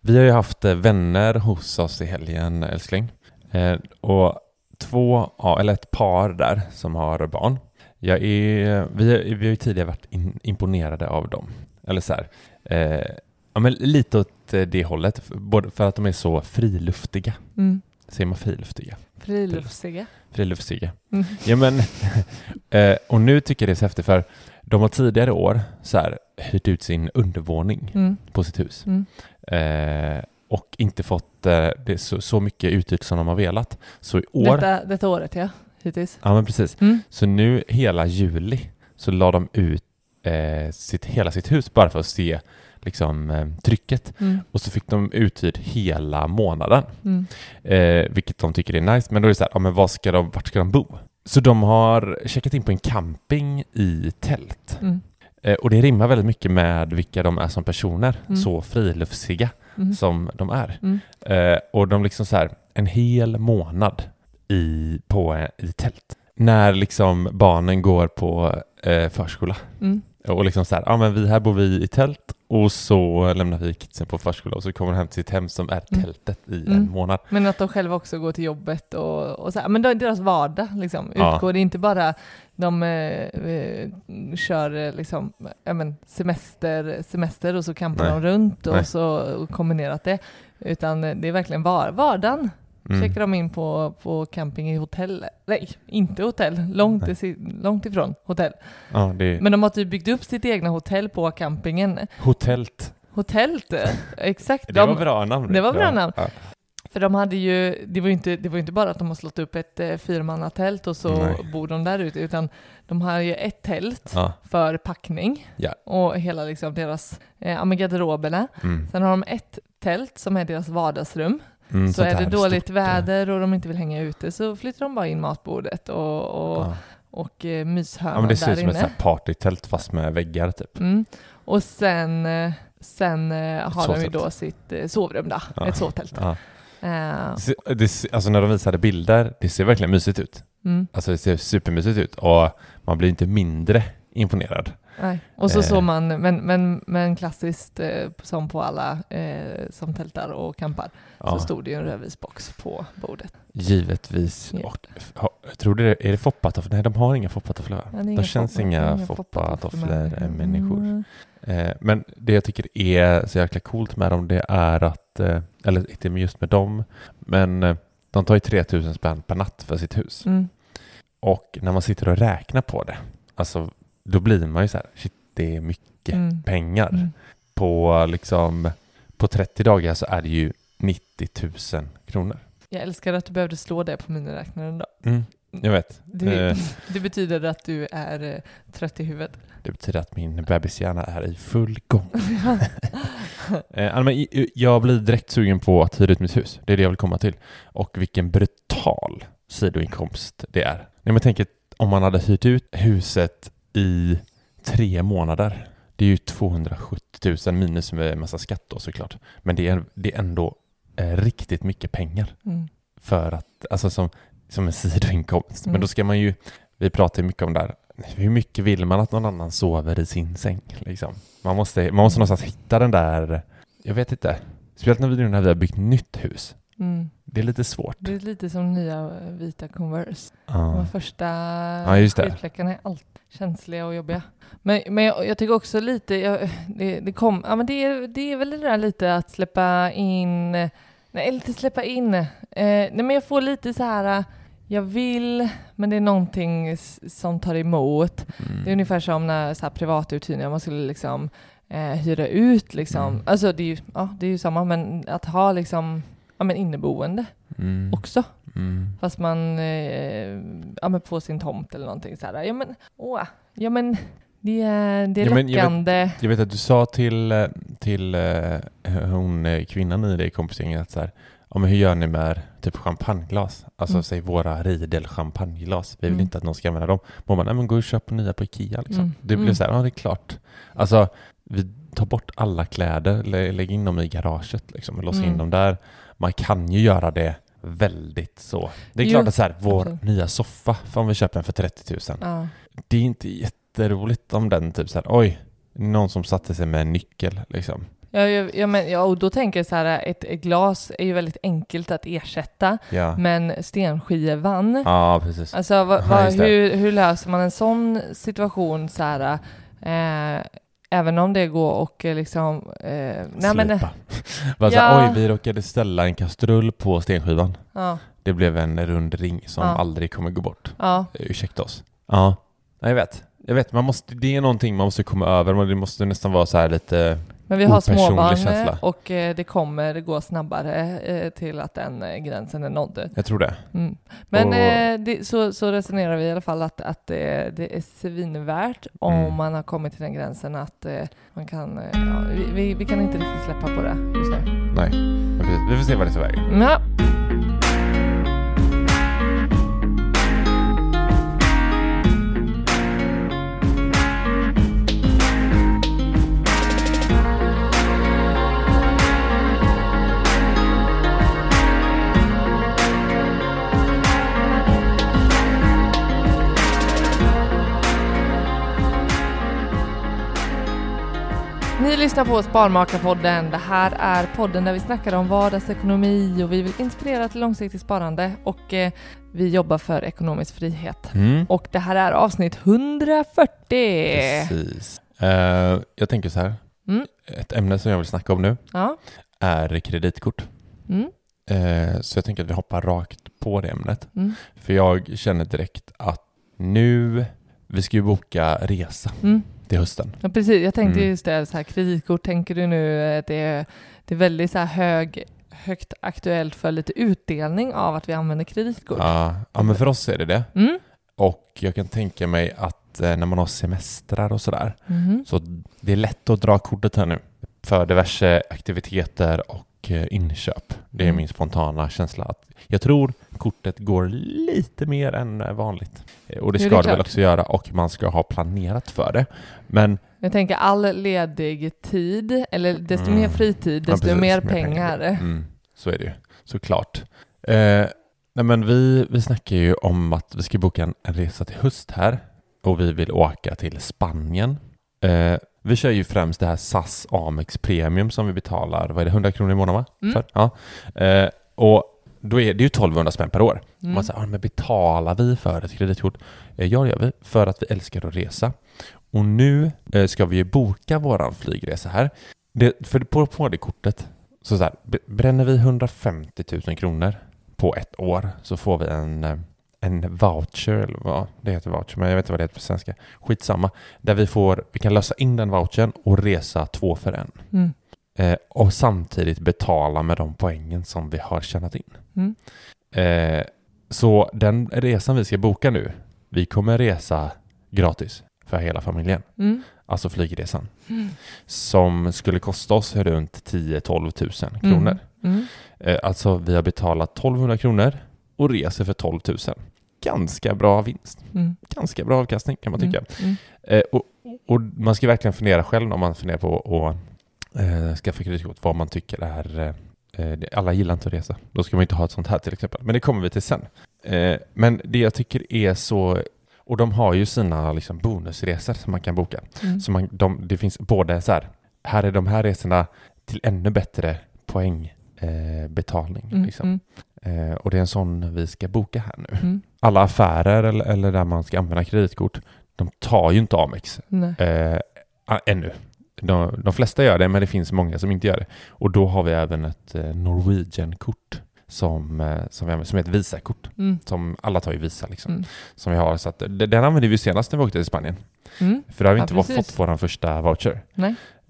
Vi har ju haft eh, vänner hos oss i helgen, älskling. Eh, och två, eller ett par där som har barn. Jag är, vi, har- vi har ju tidigare varit in, imponerade av dem. Eller så här, eh, ja, men lite åt eh, det hållet. Både för att de är så friluftiga. Mm. Säger man friluftiga? Friluftsiga. Friluftsiga. Mm. Ja, men, eh, och nu tycker jag det är så häftigt för de har tidigare år så här, hyrt ut sin undervåning Mm. på sitt hus. Mm. Eh, och inte fått eh, det så, så mycket uthyrt som de har velat. Så i år... Detta, detta året ja, hittills. Ja, men precis. Mm. Så nu hela juli så la de ut eh, sitt, hela sitt hus bara för att se liksom, eh, trycket. Mm. Och så fick de uthyrt hela månaden. Mm. Eh, vilket de tycker är nice. Men då är det så här, ja, men vad ska de, vart ska de bo? Så de har checkat in på en camping i tält. Mm. Eh, och det rimmar väldigt mycket med vilka de är som personer. Mm. Så friluftsiga Mm. som de är. Mm. Eh, och de liksom så här, en hel månad i, på, eh, i tält. När liksom barnen går på eh, förskola. Mm. Och liksom så här, ja men vi här bor vi i tält och så lämnar vi kidsen på förskola och så kommer de hem till sitt hem som är Mm. tältet i Mm. en månad. Men att de själva också går till jobbet och, och så här. Men deras vardag liksom Ja. utgår. Det är inte bara de eh, eh, kör eh, liksom, ja, men semester, semester och så campar Nej. de runt och Nej. så och kombinerat det. Utan eh, det är verkligen var, vardagen. Mm. Checkar de in på, på camping i hotell. Nej, inte hotell. Långt, Nej. långt ifrån hotell. Ja, det Men de har typ byggt upp sitt egna hotell på campingen. hotellt. Hotellt, exakt. Det de, var bra namn. Det var bra namn. Ja. För de hade ju, det var ju inte, det var inte bara att de har slått upp ett eh, fyrmannatält och så Nej. bor de där ute, utan de har ju ett tält Ja. för packning Ja. och hela liksom deras eh, garderoberna. Mm. Sen har de ett tält som är deras vardagsrum. Mm, så är det dåligt stort, väder och de inte vill hänga ute så flyttar de bara in matbordet och, och, Ja. och eh, ja, myshörnan men det ser ut som ett inne. här partytält fast med väggar typ. Mm. Och sen, eh, sen eh, har de ju då sitt sovrum där, Ja. ett sovtält. Ja. Det ser- Det, ser- alltså när de visade bilder, det ser verkligen mysigt ut. mm. Alltså det ser supermysigt ut och man blir inte mindre imponerad. Nej. Och så Eh. såg man, men, men, men klassiskt eh, som på alla eh, som tältar och campar, Ja, så stod det ju en rödvisbox på bordet. givetvis. Och, ha, tror du det, är det foppatofflor? Nej, de har inga foppatofflor? Ja, inga känns foppar- inga inga foppatofflor med. än människor. Mm. Eh, men det jag tycker är så jäkla coolt med dem, det är att, eh, eller inte just med dem, men eh, de tar ju 3000 spänn per natt för sitt hus. Mm. Och när man sitter och räknar på det, alltså då blir man ju så här, shit det är mycket Mm. pengar. Mm. På liksom, på 30 dagar så är det ju 90 000 kronor. Jag älskar att du behövde slå det på miniräknaren då. Mm, jag vet. Det, Eh, det betyder att du är eh, trött i huvudet. det betyder att min bebishjärna är i full gång. Eh, jag blir direkt sugen på att hyra ut mitt hus. Det är det jag vill komma till. Och vilken brutal sidoinkomst det är. Nej, men tänk om man hade hyrt ut huset i tre månader. Det är ju 270 000 minus med massa skatt då såklart. Men det är, det är ändå eh, riktigt mycket pengar Mm. för att, alltså som, som en sidoinkomst. Men Mm. då ska man ju, vi pratar ju mycket om det här, hur mycket vill man att någon annan sover i sin säng? Liksom? Man, måste, man måste någonstans hitta den där, jag vet inte, speciellt när vi, nu när vi har byggt nytt hus. Mm. Det är lite svårt. Det är lite som nya eh, vita Converse. Ja. De första det. skidfläckarna är alltid känsliga och jobbiga. Men, men jag, jag tycker också lite, jag, det, det, kom, ja, men det, är, det är väl det där lite att släppa in, nej inte släppa in, eh, nej men jag får lite så här, eh, jag vill, men det är någonting som tar emot. Mm. Det är ungefär som när så här privatuthyrningar, man skulle liksom eh, hyra ut liksom, Mm. alltså det är, ju, ja, det är ju samma, men att ha liksom, ja men inneboende Mm. också. Mm. Fast man, eh, ja men på sin tomt eller någonting så här. Ja men, åh, ja men det är, det är Ja, men jag vet- läckande. Jag vet att du sa till, till eh, hon, eh, kvinnan i det kompisgänget att så här, ja, men hur gör ni med typ champagneglas? Alltså Mm. säg våra Riedel champagneglas. Vi vill Mm. inte att någon ska använda dem. Man bara, nej men gå och köp nya på Ikea liksom. Mm. Det blir Mm. så här, ja det är klart. Alltså vi tar bort alla kläder, lä- lägg in dem i garaget liksom och låsa in Mm. dem där. Man kan ju göra det väldigt så. Det är Jo, klart att så här, vår absolut. nya soffa, om vi köper den för 30 000, Ja. det är inte jätteroligt om den typ så här, oj, någon som satte sig med en nyckel liksom. Ja, ja, ja, men, ja, och då tänker jag så här, ett, ett glas är ju väldigt enkelt att ersätta, Ja, men stenskivan, ja precis. alltså just det. hur, hur löser man en sån situation så här, eh, även om det går och eh, liksom, eh, nej men, så här, Ja. oj, vi råkade ställa en kastrull på stenskivan. ja, Det blev en rund ring som Ja. aldrig kommer gå bort. ja, Eh, Ursäkta oss. Ja, jag vet. Jag vet, man måste, det är någonting man måste komma över, det måste nästan vara så här lite... men vi har småbarn känsla. och eh, det kommer gå snabbare eh, till att den eh, gränsen är nådd. Jag tror det. Mm. Men Och- eh, det, så, så resonerar vi i alla fall att, att det, det är svinvärt om Mm. man har kommit till den gränsen att eh, man kan, eh, ja, vi, vi, vi kan inte riktigt släppa på det just nu. Nej, vi får se vad det tar vägen. Ja. Ni lyssnar på Sparmakarpodden. Det här är podden där vi snackar om vardagsekonomi och vi vill inspirera till långsiktigt sparande och eh, vi jobbar för ekonomisk frihet. Mm. Och det här är avsnitt 140. Precis. Eh, jag tänker så här. Mm. Ett ämne som jag vill snacka om nu Ja. är kreditkort. Mm. Eh, så jag tänker att vi hoppar rakt på det ämnet. Mm. För jag känner direkt att nu, vi ska ju boka resa Mm. Till hösten. Ja, precis. Jag tänkte Mm. just det, så här, kreditkort, tänker du nu att det är, det är väldigt så här hög, högt aktuellt för lite utdelning av att vi använder kreditkort? Ja, ja, men för oss är det det. Mm. Och jag kan tänka mig att eh, när man har semestrar och sådär, Mhm. så det är lätt att dra kortet här nu för diverse aktiviteter och eh, inköp. Det är Mm. min spontana känsla. att Jag tror kortet går lite mer än vanligt. Eh, Och det Jo, ska det det väl också göra och man ska ha planerat för det. Men Jag tänker all ledig tid, eller desto Mm. mer fritid, Ja, desto precis, mer mer pengar. Mm, så är det ju, såklart. Eh, nej men vi, vi snackar ju om att vi ska boka en, en resa till höst här och vi vill åka till Spanien. Eh, vi kör ju främst det här SAS Amex Premium som vi betalar, vad är det, 100 kronor i månaden va? Mm. För? Ja. Eh, och då är det ju 1200 spänn per år. Mm. Man säger, ah, men betalar vi för ett kreditkort? Eh, ja, det gör vi, för att vi älskar att resa. Och nu eh, ska vi ju boka våran flygresa här. Det, för på, på det kortet, så, så här, bränner vi 150 000 kronor på ett år så får vi en, eh, en voucher, eller vad det heter voucher, men jag vet inte vad det heter på svenska. Skitsamma. Där vi, får, vi kan lösa in den vouchern och resa två för en. Mm. Eh, och samtidigt betala med de poängen som vi har tjänat in. Mm. Eh, så den resan vi ska boka nu, vi kommer resa gratis för hela familjen. Mm. Alltså flygresan. Mm. Som skulle kosta oss runt 10-12 000 kronor. Mm. Eh, alltså vi har betalat 1200 kronor och reser för 12 000. Ganska bra vinst. Mm. Ganska bra avkastning kan man tycka. Mm. Eh, och och man ska verkligen fundera själv om man funderar på att eh, skaffa kreditkort, vad man tycker är eh, eh, alla gillar inte att resa. Då ska man inte ha ett sånt här till exempel. Men det kommer vi till sen. Eh, men det jag tycker är så... Och de har ju sina liksom, bonusresor som man kan boka. Mm. Så man, de, det finns både så här, här är de här resorna till ännu bättre poängbetalning. Betalning, Mm, liksom. mm, och det är en sån vi ska boka här nu. mm. Alla affärer eller, eller där man ska använda kreditkort, de tar ju inte Amex Nej. ännu. De, de flesta gör det, men det finns många som inte gör det. Och då har vi även ett eh, Norwegian-kort som, eh, som, vi använder, som är ett Visa-kort. Mm. Som alla tar ju Visa liksom. Mm. Som vi har. Så att, den använde vi senast när vi åkte till Spanien. Mm. För då har vi Ja, inte precis. fått vår första voucher.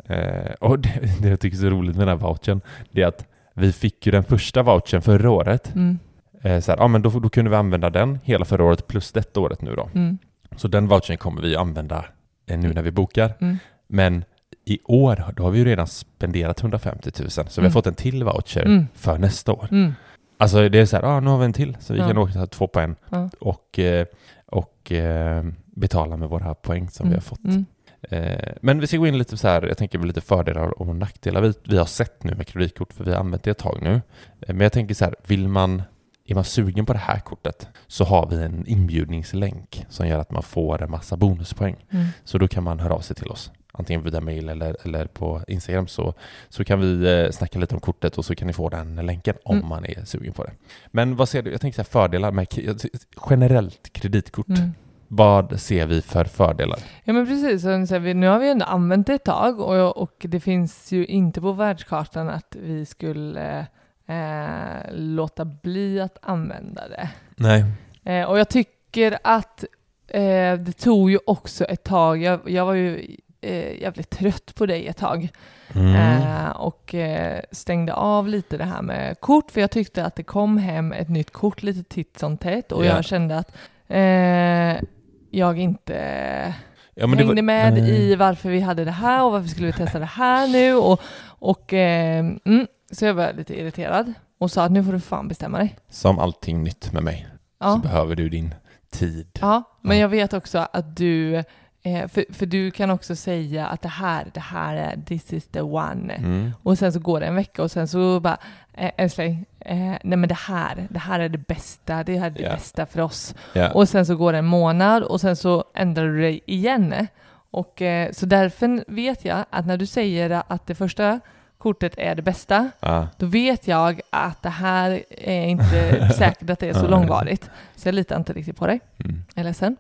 Eh, och det, det jag tycker är så roligt med den här vouchern, det är att vi fick ju den första vouchern förra året. Mm. Eh, så här, ja, men då, då kunde vi använda den hela förra året plus detta året nu då. Mm. Så den vouchern kommer vi använda eh, nu när vi bokar. Mm. Men i år, då har vi ju redan spenderat 150 000, så vi har Mm. fått en till voucher Mm. för nästa år. Mm. Alltså det är så här, ja nu har vi en till, så vi Ja. kan åka två på en Ja. och, eh, och eh, betala med våra poäng som vi Mm. har fått. Mm. Eh, Men vi ska gå in lite så här, jag tänker lite fördelar och nackdelar vi, vi har sett nu med kreditkort, för vi har använt det ett tag nu. Men jag tänker så här, vill man, är man sugen på det här kortet så har vi en inbjudningslänk som gör att man får en massa bonuspoäng. Mm. Så då kan man höra av sig till oss, antingen via mail eller, eller på Instagram så, så kan vi eh, snacka lite om kortet och så kan ni få den länken om Mm. man är sugen på det. Men vad ser du, jag tänker så här, fördelar med generellt kreditkort. Mm. Vad ser vi för fördelar? Ja men precis, nu har vi ändå använt det ett tag och, och det finns ju inte på världskartan att vi skulle eh, låta bli att använda det. Nej. Eh, och jag tycker att eh, det tog ju också ett tag, jag, jag var ju eh, jävligt trött på dig ett tag Mm. eh, och eh, stängde av lite det här med kort för jag tyckte att det kom hem ett nytt kort lite titt som tätt och Ja. jag kände att eh, jag inte Ja, hängde var- med Nej. i varför vi hade det här och varför skulle vi testa det här nu och, och eh, mm, så jag var lite irriterad och sa att nu får du fan bestämma dig. Som allting nytt med mig så Ja, behöver du din tid. ja men Ja. jag vet också att du, eh, för, för du kan också säga att det här, det här är this is the one. Mm. Och sen så går det en vecka och sen så bara, eh, älskling, eh, nej men det här, det här är det bästa, det här är det Ja. bästa för oss. Ja. Och sen så går det en månad och sen så ändrar du dig igen. Och eh, så därför vet jag att när du säger att det första kortet är det bästa, Ja. då vet jag att det här är inte säkert att det är så långvarigt. Så jag litar inte riktigt på dig. Mm. Jag är ledsen.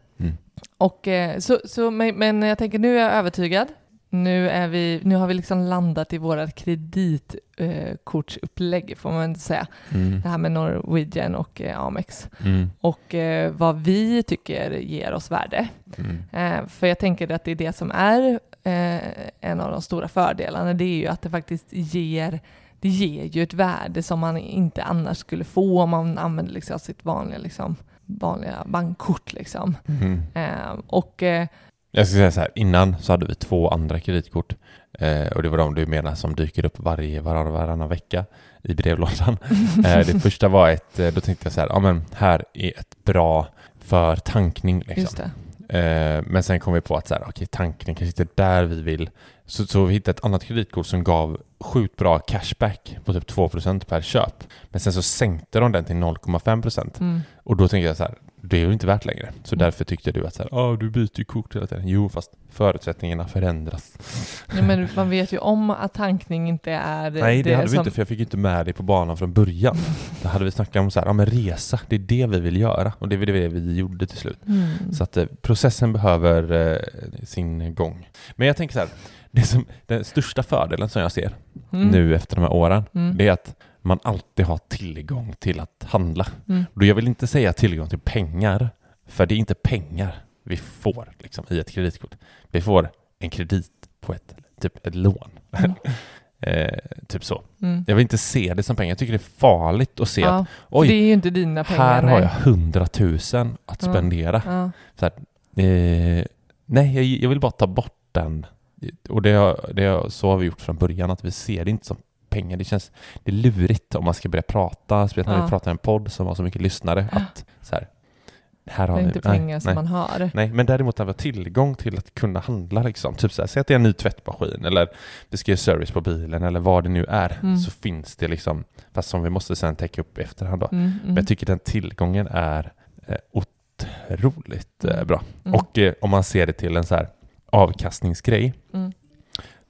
Och, eh, så, så, men, jag tänker nu är jag övertygad. Nu, är vi, nu har vi liksom landat i våra kreditkortsupplägg får man inte säga. Mm. Det här med Norwegian och eh, Amex. Mm. Och eh, vad vi tycker ger oss värde. Mm. Eh, för jag tänker att det är det som är eh, en av de stora fördelarna. Det är ju att det faktiskt ger, det ger ju ett värde som man inte annars skulle få om man använder liksom sitt vanliga, liksom, vanliga bankkort. Liksom. Mm. Eh, och eh, Jag ska säga så här, innan så hade vi två andra kreditkort eh, och det var de du menar som dyker upp varje, varann, varannan vecka i brevlådan. eh, det första var ett, eh, då tänkte jag så här, ja men här är ett bra för tankning liksom. Eh, men sen kom vi på att så här, okej, tankning kanske inte är där vi vill. Så, så vi hittade ett annat kreditkort som gav sjukt bra cashback på typ 2% per köp. Men sen så sänkte de den till 0,5%. Mm. Och då tänkte jag så här, det är ju inte värt längre. Så Mm. därför tyckte du att så här, ah, du byter ju kort hela tiden. Jo, fast förutsättningarna förändras. Ja, men man vet ju om att tankning inte är Nej, det, hade vi som... inte för jag fick inte med dig på banan från början. Då hade vi snackat om så här, ja men resa, det är det vi vill göra. Och det var det vi gjorde till slut. Mm. Så att eh, processen behöver eh, sin gång. Men jag tänker så här, det som, den största fördelen som jag ser Mm. nu efter de här åren, Mm. det är att man alltid har tillgång till att handla. Mm. Då jag vill inte säga tillgång till pengar, för det är inte pengar vi får liksom, i ett kreditkort. Vi får en kredit på ett, typ ett lån. Mm. eh, typ så. Mm. Jag vill inte se det som pengar. Jag tycker det är farligt att se Ja, att för det är oj, ju inte dina pengar. här har jag hundratusen att Ja. spendera. Ja. Så här, eh, nej, jag, jag vill bara ta bort den. Och det, har- det, har- så har vi gjort från början, att vi ser det inte som pengar. Det känns det är lurigt om man ska börja prata, speciellt när Ja. vi pratar i en podd som har så mycket lyssnare, att så här, här Det har är ni. inte Nej, pengar som nej. man har. Nej, men däremot när vi har tillgång till att kunna handla liksom. Typ så här, säg att det är en ny tvättmaskin eller vi ska göra service på bilen eller vad det nu är. Mm. Så finns det liksom, fast som vi måste sen täcka upp i efterhand då. Mm, mm. Men jag tycker den tillgången är eh, otroligt eh, Mm. bra. Mm. Och eh, om man ser det till en så här avkastningsgrej, Mm.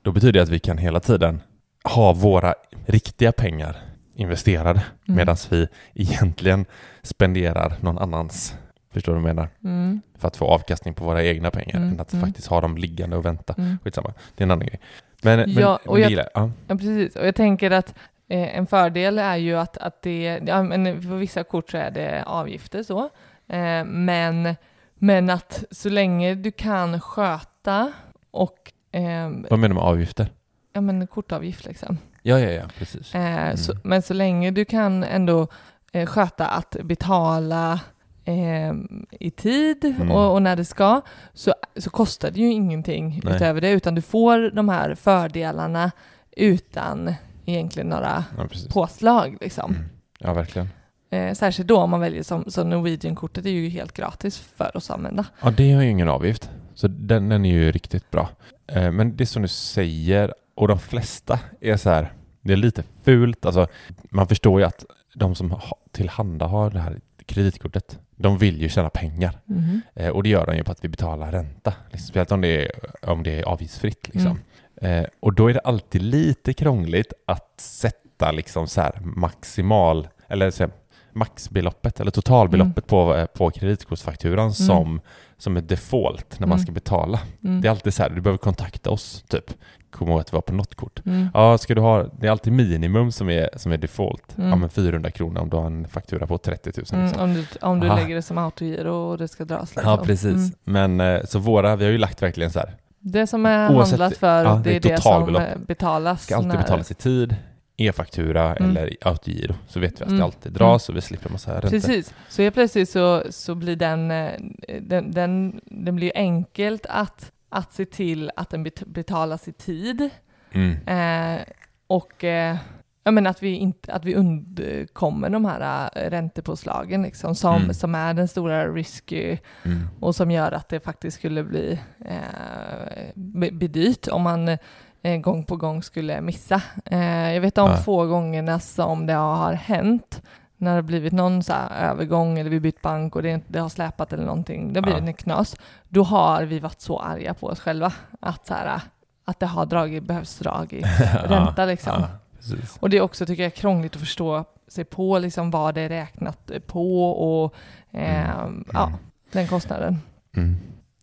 då betyder det att vi kan hela tiden ha våra riktiga pengar investerade Mm. medan vi egentligen spenderar någon annans, förstår du vad jag menar? Mm. För att få avkastning på våra egna pengar Mm, än att mm. faktiskt ha dem liggande och vänta. Mm. Skitsamma, det är en annan grej. Men, Ja, och men det jag- gillar. Ja. Ja, precis. Och jag tänker att eh, en fördel är ju att, att det, ja, men för vissa kort så är det avgifter så, eh, men, men att så länge du kan sköta och eh, Vad menar du med avgifter? ja, men kortavgift liksom. Ja, ja, ja, precis. Eh, så, Mm. men så länge du kan ändå eh, sköta att betala eh, i tid Mm. och, och när det ska, så, så kostar det ju ingenting Nej. utöver det, utan du får de här fördelarna utan egentligen några Ja, precis. påslag. Liksom. Mm. Ja, verkligen. Eh, särskilt då om man väljer som, som Norwegian-kortet är ju helt gratis för oss att använda. Ja, det har ju ingen avgift. Så den, den är ju riktigt bra. Eh, Men det som du säger, och de flesta är så här, det är lite fult. Alltså, man förstår ju att de som ha- tillhandahar det här kreditkortet, de vill ju tjäna pengar. Mhm. Eh, Och det gör de ju på att vi betalar ränta. Liksom, speciellt om det är, om det är avgiftsfritt. Liksom. Eh, och då är det alltid lite krångligt att sätta liksom så här maximal, eller så här, maxbeloppet eller totalbeloppet på, eh, på kreditkortsfakturan som, som är default när man Mm. ska betala. Mm. Det är alltid så här, du behöver kontakta oss typ. Kom ihåg att det var på något kort. Mm. Ja, ska du ha, det är alltid minimum som är, som är default. Mm. Ja, men 400 kronor om du har en faktura på 30 000. Mm, Liksom. om du, om du Aha. lägger det som autogiro och det ska dras. Liksom. Ja, precis. Mm. Men eh, så våra, vi har ju lagt verkligen så här, Det som är Oavsett- handlat för, ja, det det är det som eh, betalas. ska alltid när- betalas i tid, e-faktura Mm. eller autogiro. Så vet vi att Mm. det alltid dras och vi slipper massa räntor. Precis, så helt plötsligt så, så blir den, eh, den, den, den blir enkelt att, att se till att den bet- betalas i tid. Mm. Eh, och eh, jag menar att vi, inte, att vi undkommer de här eh, räntepåslagen liksom, som, Mm. som är den stora risky Mm. och som gör att det faktiskt skulle bli, eh, bli dyrt om man eh, gång på gång skulle missa. Eh, jag vet om Ja. få gångerna som det har hänt när det har blivit någon så övergång eller vi bytt bank och det, det har släpat eller någonting, det blir Ja. en knas. Då har vi varit så arga på oss själva att, så här, att det har dragit, behövs dragit ränta liksom. Ja, precis. Och det är också, tycker jag, krångligt att förstå sig på liksom vad det är räknat på och eh, Mm. ja, den kostnaden. Mm.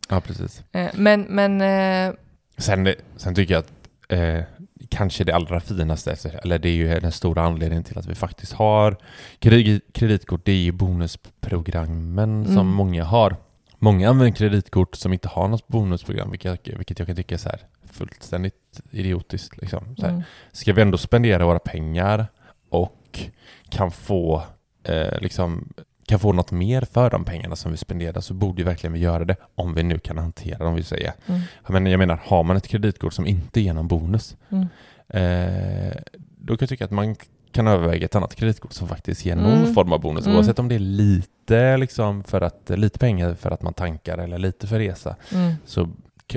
Ja, precis. Eh, men, men eh, Sen, sen tycker jag att eh, kanske det allra finaste, eller det är ju den stora anledningen till att vi faktiskt har kredit, kreditkort, det är ju bonusprogrammen som Mm. många har. Många använder kreditkort som inte har något bonusprogram, vilket, vilket jag kan tycka är så här fullständigt idiotiskt. Liksom. Så här. mm, Ska vi ändå spendera våra pengar och kan få, eh, liksom, kan få något mer för de pengarna som vi spenderar så borde ju verkligen vi göra det om vi nu kan hantera dem, vill säga. mm, Men jag menar, har man ett kreditkort som inte ger någon bonus, mm. eh, då kan jag tycka att man kan överväga ett annat kreditkort som faktiskt ger någon Mm. form av bonus, Mm. oavsett om det är lite, liksom, för att, lite pengar för att man tankar eller lite för resa. Mm. Så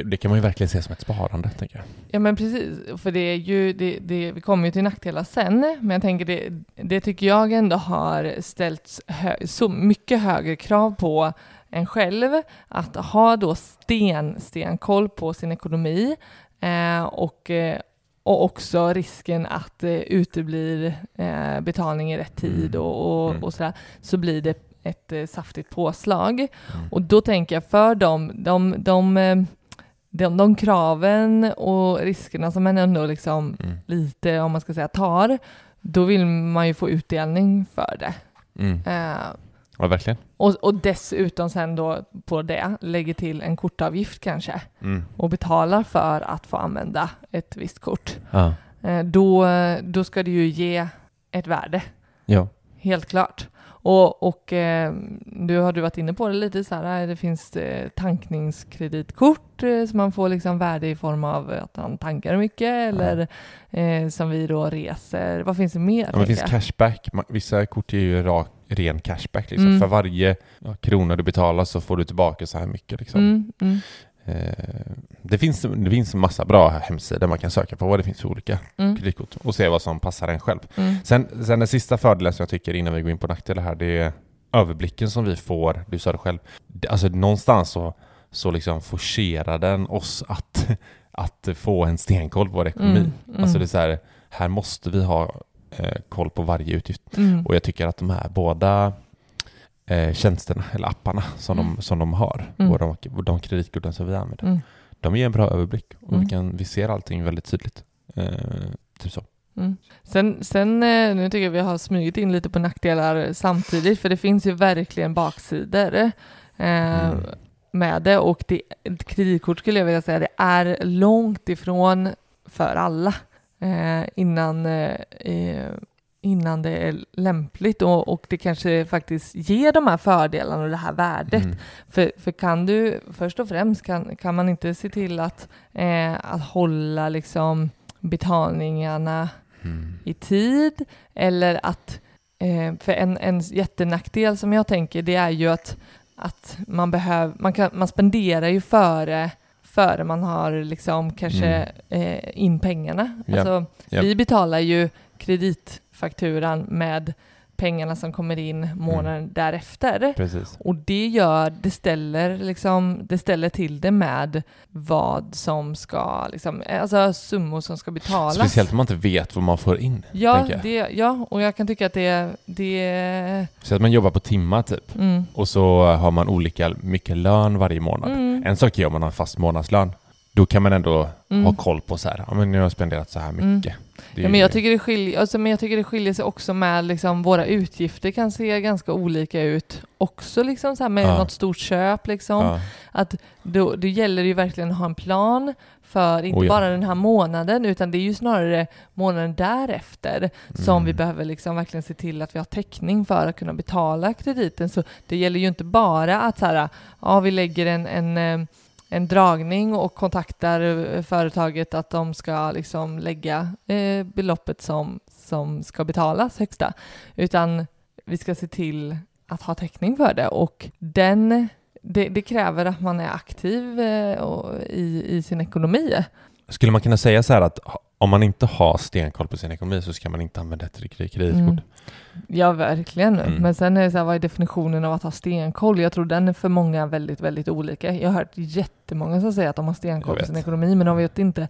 det kan man ju verkligen se som ett sparande, tänker jag. Ja men precis, för det är ju, det, det, vi kommer ju till nackdelar sen, men jag tänker det, det tycker jag ändå har ställts hö, så mycket högre krav på en själv, att ha då sten, stenkoll på sin ekonomi eh, och, eh, och också risken att eh, uteblir eh, betalning i rätt tid Mm. och, och, Mm. och sådär, så blir det ett eh, saftigt påslag. Mm. Och då tänker jag för dem, de, de, eh, de, de kraven och riskerna som man ändå liksom Mm. lite, om man ska säga, tar, då vill man ju få utdelning för det. Mm. Eh, Ja, verkligen. och, och dessutom sen då på det lägger till en kortavgift kanske Mm. och betalar för att få använda ett visst kort. Ja. Eh, då, då ska det ju ge ett värde. ja. Helt klart. Och, och eh, du har du varit inne på det lite så här, det finns eh, tankningskreditkort eh, som man får liksom värde i form av att han tankar mycket eller eh, som vi då reser. Vad finns det mer? Ja, det finns cashback. Vissa kort ger ju rak, ren cashback. Liksom. Mm. För varje krona du betalar så får du tillbaka så här mycket. Liksom. Mm, mm, Eh, det, finns, det finns en massa bra hemsidor man kan söka på vad det finns för olika mm, kreditkort och se vad som passar en själv. mm. Sen, sen den sista fördelen som jag tycker innan vi går in på nackdelar här, det är överblicken som vi får, du sa det själv, alltså någonstans så, så liksom forcerar den oss att, att få en stenkoll på vår ekonomi. Mm, mm. Alltså det är så här, här måste vi ha eh, koll på varje utgift. Mm. Och jag tycker att de här båda eh, tjänsterna, eller apparna som, de, som de har, Mm. och de, de kreditkorten som vi använder, Mm. de ger en bra överblick och Mm. vi, kan, vi ser allting väldigt tydligt. Eh, typ så. Mm. Sen, sen, eh, nu tycker jag vi har smugit in lite på nackdelar samtidigt, för det finns ju verkligen baksidor eh, Mm. med det och det, kreditkort skulle jag vilja säga, det är långt ifrån för alla eh, innan, eh, innan det är lämpligt och, och det kanske faktiskt ger de här fördelarna och det här värdet. Mm. För, för kan du, först och främst, kan, kan man inte se till att, eh, att hålla liksom betalningarna Mm. i tid eller att, eh, för en, en jättenackdel som jag tänker det är ju att, att man behöver, man, kan, man spenderar ju före före man har liksom kanske eh, in pengarna. Ja. Alltså, Ja. Vi betalar ju kreditfakturan med pengarna som kommer in månaden Mm. därefter. Precis. Och det gör, det ställer liksom, det ställer till det med vad som ska, liksom, alltså summor som ska betalas. Speciellt om man inte vet vad man får in. Ja, det, ja, och jag kan tycka att det, det, Så att man jobbar på timmar typ. mm, Och så har man olika mycket lön varje månad. mm, En sak är om man har en fast månadslön. Då kan man ändå Mm. ha koll på så här, ja men nu har jag spenderat så här Mm. mycket. Ja, men jag tycker det skiljer, alltså, men jag tycker det skiljer sig också med liksom, våra utgifter kan se ganska olika ut också liksom så här med Ja. något stort köp liksom. ja. Att då, då gäller det ju verkligen att ha en plan för inte Oh ja. bara den här månaden utan det är ju snarare månaden därefter som Mm. vi behöver liksom verkligen se till att vi har täckning för att kunna betala krediten. Så det gäller ju inte bara att så här, ja, vi lägger en, en, eh, en dragning och kontaktar eh, företaget att de ska liksom lägga eh, beloppet som, som ska betalas högsta. Utan vi ska se till att ha täckning för det och den det, det kräver att man är aktiv eh, och, i, i sin ekonomi. Skulle man kunna säga så här att om man inte har stenkoll på sin ekonomi så ska man inte använda ett kredit- kreditkort? Mm. Ja, verkligen. Mm. Men sen är det så här, vad är definitionen av att ha stenkoll? Jag tror den är för många väldigt, väldigt olika. Jag har hört jättemånga som säger att de har stenkoll på sin ekonomi, men de vet inte.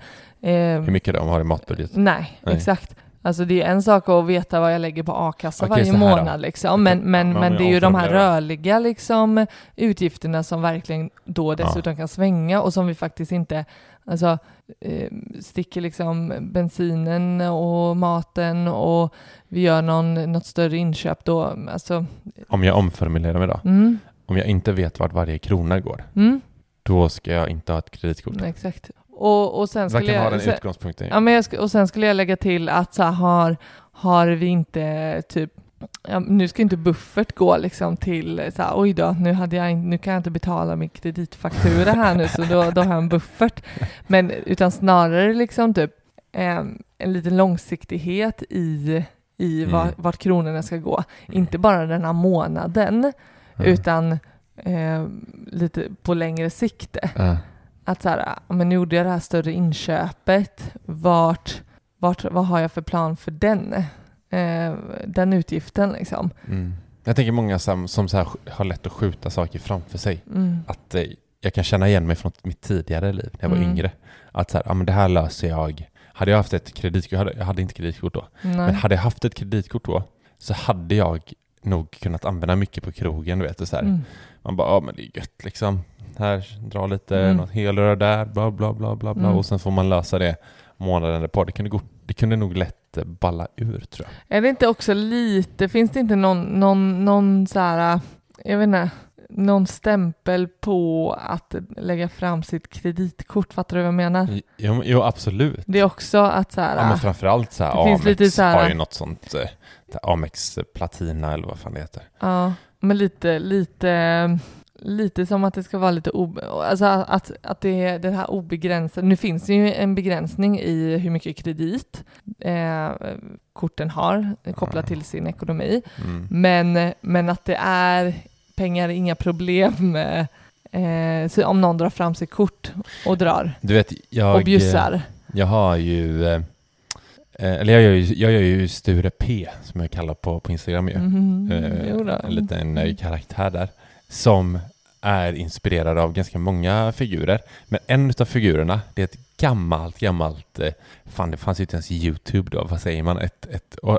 Eh, Hur mycket de har i matbudget? nej, Nej. exakt. Alltså det är en sak att veta vad jag lägger på a-kassa Okej, varje så här då. månad liksom. Men, men, Ja, men men det är ju de här rörliga liksom utgifterna som verkligen då dessutom kan svänga och som vi faktiskt inte, alltså eh, sticker liksom bensinen och maten och vi gör någon, något större inköp då, alltså, Om jag omformulerar mig då? mm, Om jag inte vet vart varje krona går, mm, då ska jag inte ha ett kreditkort. exakt. Och, och sen skulle kan ha jag, den sen, utgångspunkten? Ja, men jag och sen skulle jag lägga till att så här, har, har vi inte typ Ja, nu ska inte buffert gå liksom till så här, oj då, nu, hade jag, nu kan jag inte betala min kreditfaktura här nu så då, då har jag en buffert. Men utan snarare liksom typ eh, en liten långsiktighet i, i Mm. var, vart kronorna ska gå. Inte bara den här månaden Mm. utan eh, lite på längre sikt. Att så här, ja, men nu gjorde jag det här större inköpet, vart, vart, vad har jag för plan för den? Eh, den utgiften liksom. Mm. Jag tänker många som, som så här har lätt att skjuta saker framför sig. Mm. Att eh, jag kan känna igen mig från mitt tidigare liv när jag var Mm. yngre. Att så här, ja, men det här löser jag. Hade jag haft ett kreditkort, jag hade, jag hade inte kreditkort då, men Nej. hade jag haft ett kreditkort då så hade jag nog kunnat använda mycket på krogen. Du vet, och så. Mm. Man bara, ja men det är gött liksom. Här, dra lite, Mm. något helrör där, bla bla bla bla bla. Mm. Och sen får man lösa det månaden därpå. Det kunde, gå, det kunde nog lätt balla ur tror jag. Är det inte också lite, finns det inte någon, någon, någon så här, jag vet inte, någon stämpel på att lägga fram sitt kreditkort? Fattar du vad jag menar? Jo, jo absolut. Det är också att så här, Ja men framförallt så här, Amex lite så här- har ju något sånt, eh, Amex Platina eller vad fan det heter. Ja, men lite, lite, lite som att det ska vara lite ob alltså att, att det är det här obegränsade, nu finns det ju en begränsning i hur mycket kredit eh, korten har kopplat till sin ekonomi, Mm. men, men att det är pengar, inga problem eh, så om någon drar fram sitt kort och drar Du vet, jag... och bjussar. Jag har ju... eh, eh, Eller jag gör ju, jag gör ju Sture P, som jag kallar på, på Instagram ju. Mhm, Eh, en liten eh, karaktär där. Som är inspirerad av ganska många figurer. Men en av figurerna, det är ett gammalt, gammalt... eh, Fan, det fanns ju inte ens YouTube då. Vad säger man? Ett, ett, eh,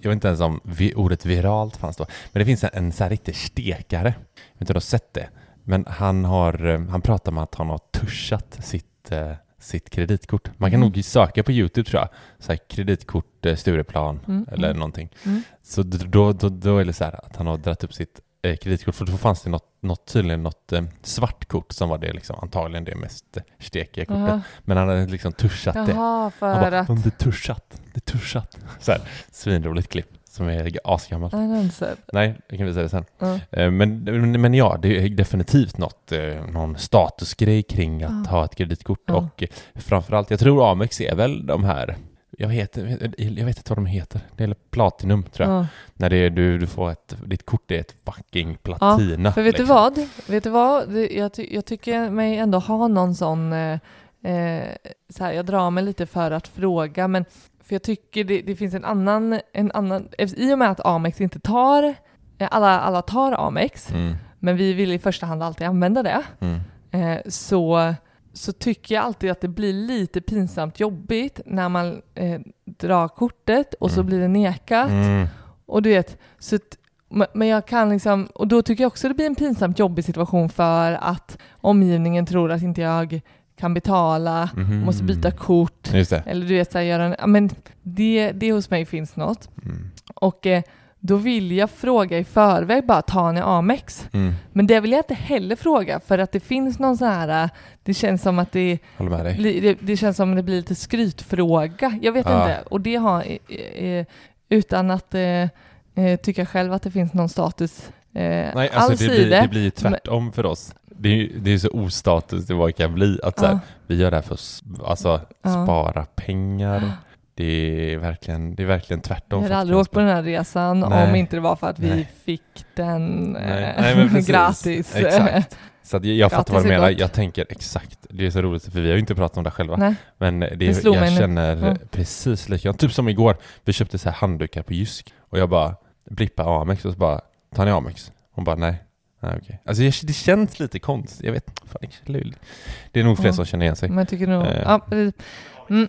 jag vet inte ens om ordet viralt fanns då. Men det finns en, en så här riktig stekare. Jag vet inte om du har sett det. Men han, har, eh, han pratar om att han har tuschat sitt, sitt kreditkort. Man kan Mm. nog söka på YouTube tror jag. Så här, kreditkort Stureplan Mm, eller mm. någonting. Mm. Så då, då, då är det så här att han har dragit upp sitt eh, kreditkort. För då fanns det något, något tydligen något eh, svart kort som var det liksom, antagligen det mest stekiga kortet. Jaha. Men han hade liksom tuschat det. Jaha, Han bara, att... "Mm, det är tuschat, det är tuschat. Så här, svinroligt klipp som är asgammalt. Nej, jag kan visa det sen. Eh, Men, men, men ja, det är definitivt något, eh, någon statusgrej kring att Ja. ha ett kreditkort. Ja. Och framförallt, jag tror Amex är väl de här, jag vet, jag vet inte vad de heter, det är Platinum tror jag. Ja. När det är, du, du får ett, ditt kort är ett fucking platina. För vet liksom. du vad? Vet du vad? Jag, ty jag tycker mig ändå ha någon sån... Eh, eh, så här, jag drar mig lite för att fråga, men för jag tycker det, det finns en annan, en annan... I och med att Amex inte tar... eh, Alla, alla tar Amex, Mm, men vi vill i första hand alltid använda det. mm, Eh, så, så tycker jag alltid att det blir lite pinsamt jobbigt när man eh, drar kortet och så Mm. blir det nekat. mm, Och du vet, så att, men- jag kan liksom, och då tycker jag också det blir en pinsamt jobbig situation för att omgivningen tror att inte jag kan betala, mhm. måste byta kort, Just det. eller du vet så här, göra en, men det, det hos mig finns något. Mm, Och eh, då vill jag fråga i förväg bara, tar ni Amex? mm, Men det vill jag inte heller fråga för att det finns någon sån här, äh, det känns som att det, det, det känns som att det blir lite skrytfråga. Jag vet Ja. inte. Och det har, utan att eh, eh, tycka själv att det finns någon status Nej, alls alltså det i blir, det. det blir ju tvärtom för oss. Det är ju det är så ostatus det bara kan bli. Att så här, Ja. vi gör det här för att alltså, Ja. spara pengar. Det är verkligen, det är verkligen tvärtom. Jag för hade aldrig åkt på den här resan Nej. om inte det var för att vi Nej. fick den eh, Nej, nej, precis. gratis. Exakt. Så jag, jag fattar vad du menar. Jag tänker exakt. Det är så roligt för vi har ju inte pratat om det själva. Nej. Men det, Det jag mig nu. känner Ja. precis likadant. Typ som igår. Vi köpte så här handdukar på Jysk. Och jag bara blippar Amex och så bara, tar ni Amex? Hon bara nej. Nej okej. Alltså jag, det känns lite konstigt. Jag vet fan, det är löjligt. Det är nog fler Ja. som känner igen sig. Men jag tycker nog... Eh. Ja, mm,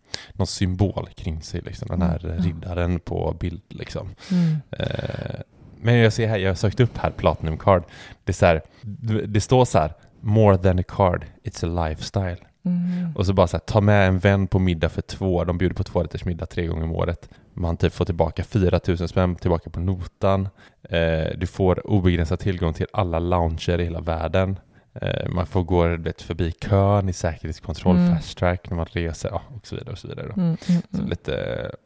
någon symbol kring sig. Liksom. Den här Mm. riddaren på bild. Liksom. mm. Eh, men jag ser här, jag har sökt upp här Platinum Card. Det, är så här, det står så här, more than a card, it's a lifestyle. Mm. Och så bara så här, ta med en vän på middag för två, de bjuder på två rätters middag tre gånger om året. Man typ får tillbaka 4 000 spänn tillbaka på notan. Eh, du får obegränsad tillgång till alla lounger i hela världen. Eh, man får gå vet, förbi kön i säkerhetskontroll, Mm. fast track när man reser ja, och så vidare. Och så vidare. Mm, mm, Så mm. lite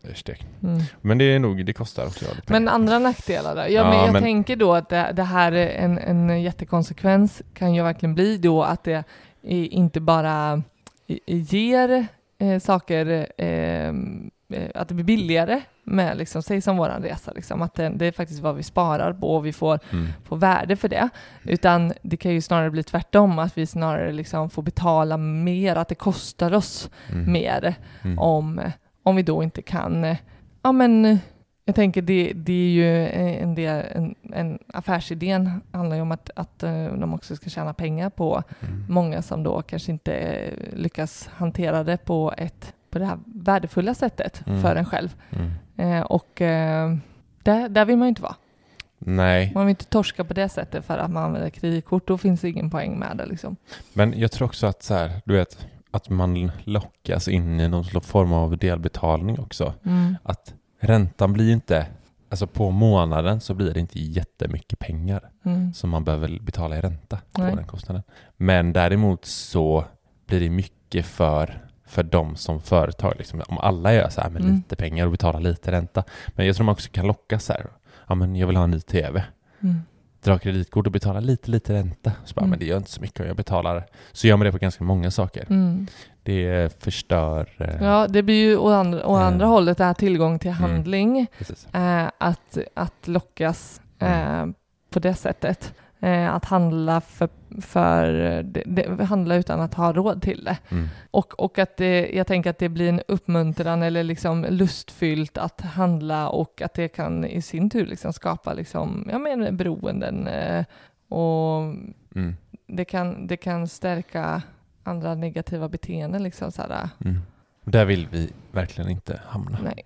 eh, stek. Mm. Men det är nog, det kostar också lite Men andra nackdelar då? Ja, Ja, men jag men- tänker då att det, det här är en, en jättekonsekvens kan ju verkligen bli då att det inte bara ger eh, saker, eh, eh, att det blir billigare med, liksom, säg som våran resa, liksom, att det, det är faktiskt vad vi sparar på och vi får, Mm. får värde för det. Utan det kan ju snarare bli tvärtom, att vi snarare liksom får betala mer, att det kostar oss Mm. mer Mm. om, om vi då inte kan, ja men jag tänker det, det är ju en del, en, en affärsidén handlar ju om att, att eh, de också ska tjäna pengar på Mm. många som då kanske inte eh, lyckas hantera det på ett på det här värdefulla sättet Mm. för en själv. Mm. Eh, och eh, där, där vill man ju inte vara. Nej, Man vill inte torska på det sättet för att man använder kreditkort. Då finns det ingen poäng med det liksom. men jag tror också att så här, du vet, att man lockas in i någon form av delbetalning också. Mm. Att räntan blir inte, alltså på månaden så blir det inte jättemycket pengar Mm. som man behöver betala i ränta på Nej. den kostnaden. Men däremot så blir det mycket för, för dem som företag. Liksom. Om alla gör så här med Mm. lite pengar och betalar lite ränta. Men jag tror man också kan locka så här. Ja, men jag vill ha en ny tv. Mm. Dra kreditkort och betala lite, lite ränta. Så bara, Mm. men det gör inte så mycket om jag betalar. Så gör man det på ganska många saker. Mm. Det förstör... eh, Ja, det blir ju å andra, å Eh. andra hållet det här tillgång till Mm. handling. Eh, att, att lockas eh, Mm. på det sättet. Eh, att handla för, för det, det, handla utan att ha råd till det. Mm. Och, och att det, jag tänker att det blir en uppmuntran eller liksom lustfyllt att handla och att det kan i sin tur liksom skapa liksom, jag menar, beroenden. Eh, och Mm. det kan, det kan stärka andra negativa beteenden. Liksom, så här, Mm. Där vill vi verkligen inte hamna. nej.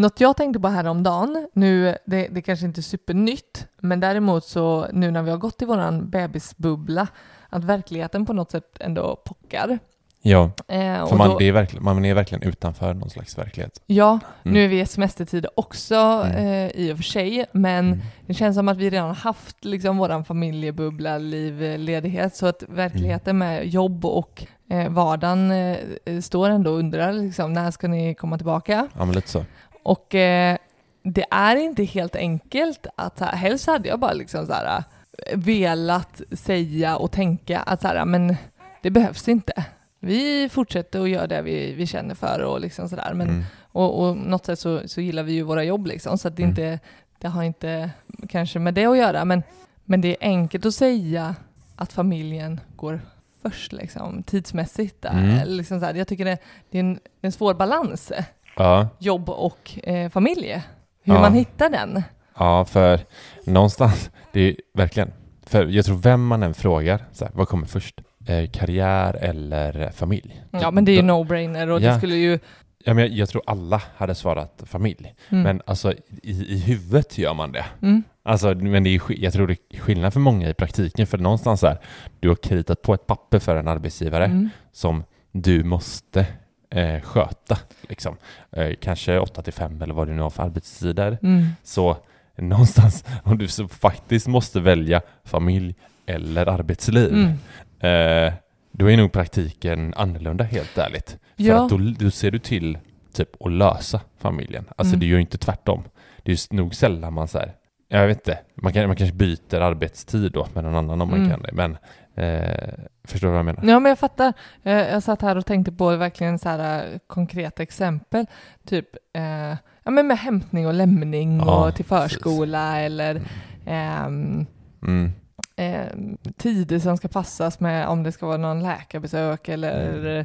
Något jag tänkte på häromdagen, nu, det, det kanske inte är supernytt, men däremot så nu när vi har gått i våran bebisbubbla, att verkligheten på något sätt ändå pockar. Ja, Eh, för man, då- är verkligen, man är verkligen utanför någon slags verklighet. Ja, Mm. nu är vi i semestertid också Mm. eh, i och för sig, men Mm. det känns som att vi redan haft liksom våran familjebubbla, liv, eh, ledighet, så att verkligheten med jobb och eh, vardagen eh, står ändå och undrar liksom, när ska ni komma tillbaka? Ja, men lite så. Och eh, det är inte helt enkelt att så här, helst hade jag bara liksom så här, eh, velat säga och tänka att så här, men det behövs inte. Vi fortsätter att göra det vi, vi känner för och liksom sådär. Men, Mm. och, och något sätt så, så gillar vi ju våra jobb liksom, så att det, Mm. inte, det har inte kanske med det att göra. Men, men det är enkelt att säga att familjen går först liksom, tidsmässigt. Där. Mm. Liksom så här, jag tycker det, det är en, en svår balans, Ja, jobb och eh, familj. Hur Ja. man hittar den. ja, för någonstans, det är verkligen, för jag tror vem man än frågar, så här, vad kommer först? Eh, karriär eller familj? Ja, men det är ju no-brainer och det Ja. skulle ju... Ja, men jag, jag tror alla hade svarat familj. Mm. Men alltså i, i huvudet gör man det. Mm. Alltså, men det är, jag tror det är skillnad för många i praktiken, för någonstans är du har kritat på ett papper för en arbetsgivare Mm. som du måste eh, sköta. Liksom. Eh, kanske 8 till 5 eller vad du nu har för arbetstider. Mm. Så någonstans, om du så faktiskt måste välja familj eller arbetsliv, Mm. eh, då är nog praktiken annorlunda helt ärligt. För Ja. att då, då ser du till typ att lösa familjen. Alltså Mm. det gör ju inte tvärtom. Det är nog sällan man säger jag vet inte, man, kan, man kanske byter arbetstid då med någon annan om man Mm. kan det, men eh, förstår du vad jag menar? Ja, men jag fattar. Eh, Jag satt här och tänkte på verkligen så här eh, konkreta exempel. Typ eh, ja, men med hämtning och lämning Ja, och till förskola eller ehm, Mm. ehm, tider som ska passas med om det ska vara någon läkarbesök eller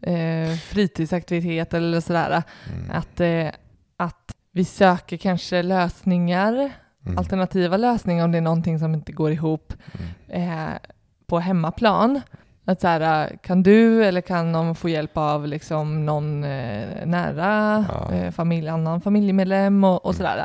eh, fritidsaktivitet eller sådär. Mm. Att, eh, att vi söker kanske lösningar, Mm. alternativa lösningar om det är någonting som inte går ihop Mm. eh, på hemmaplan. Att så här, kan du eller kan någon få hjälp av liksom någon eh, nära Ja. eh, familj, annan familjemedlem och, och Mm. sådär.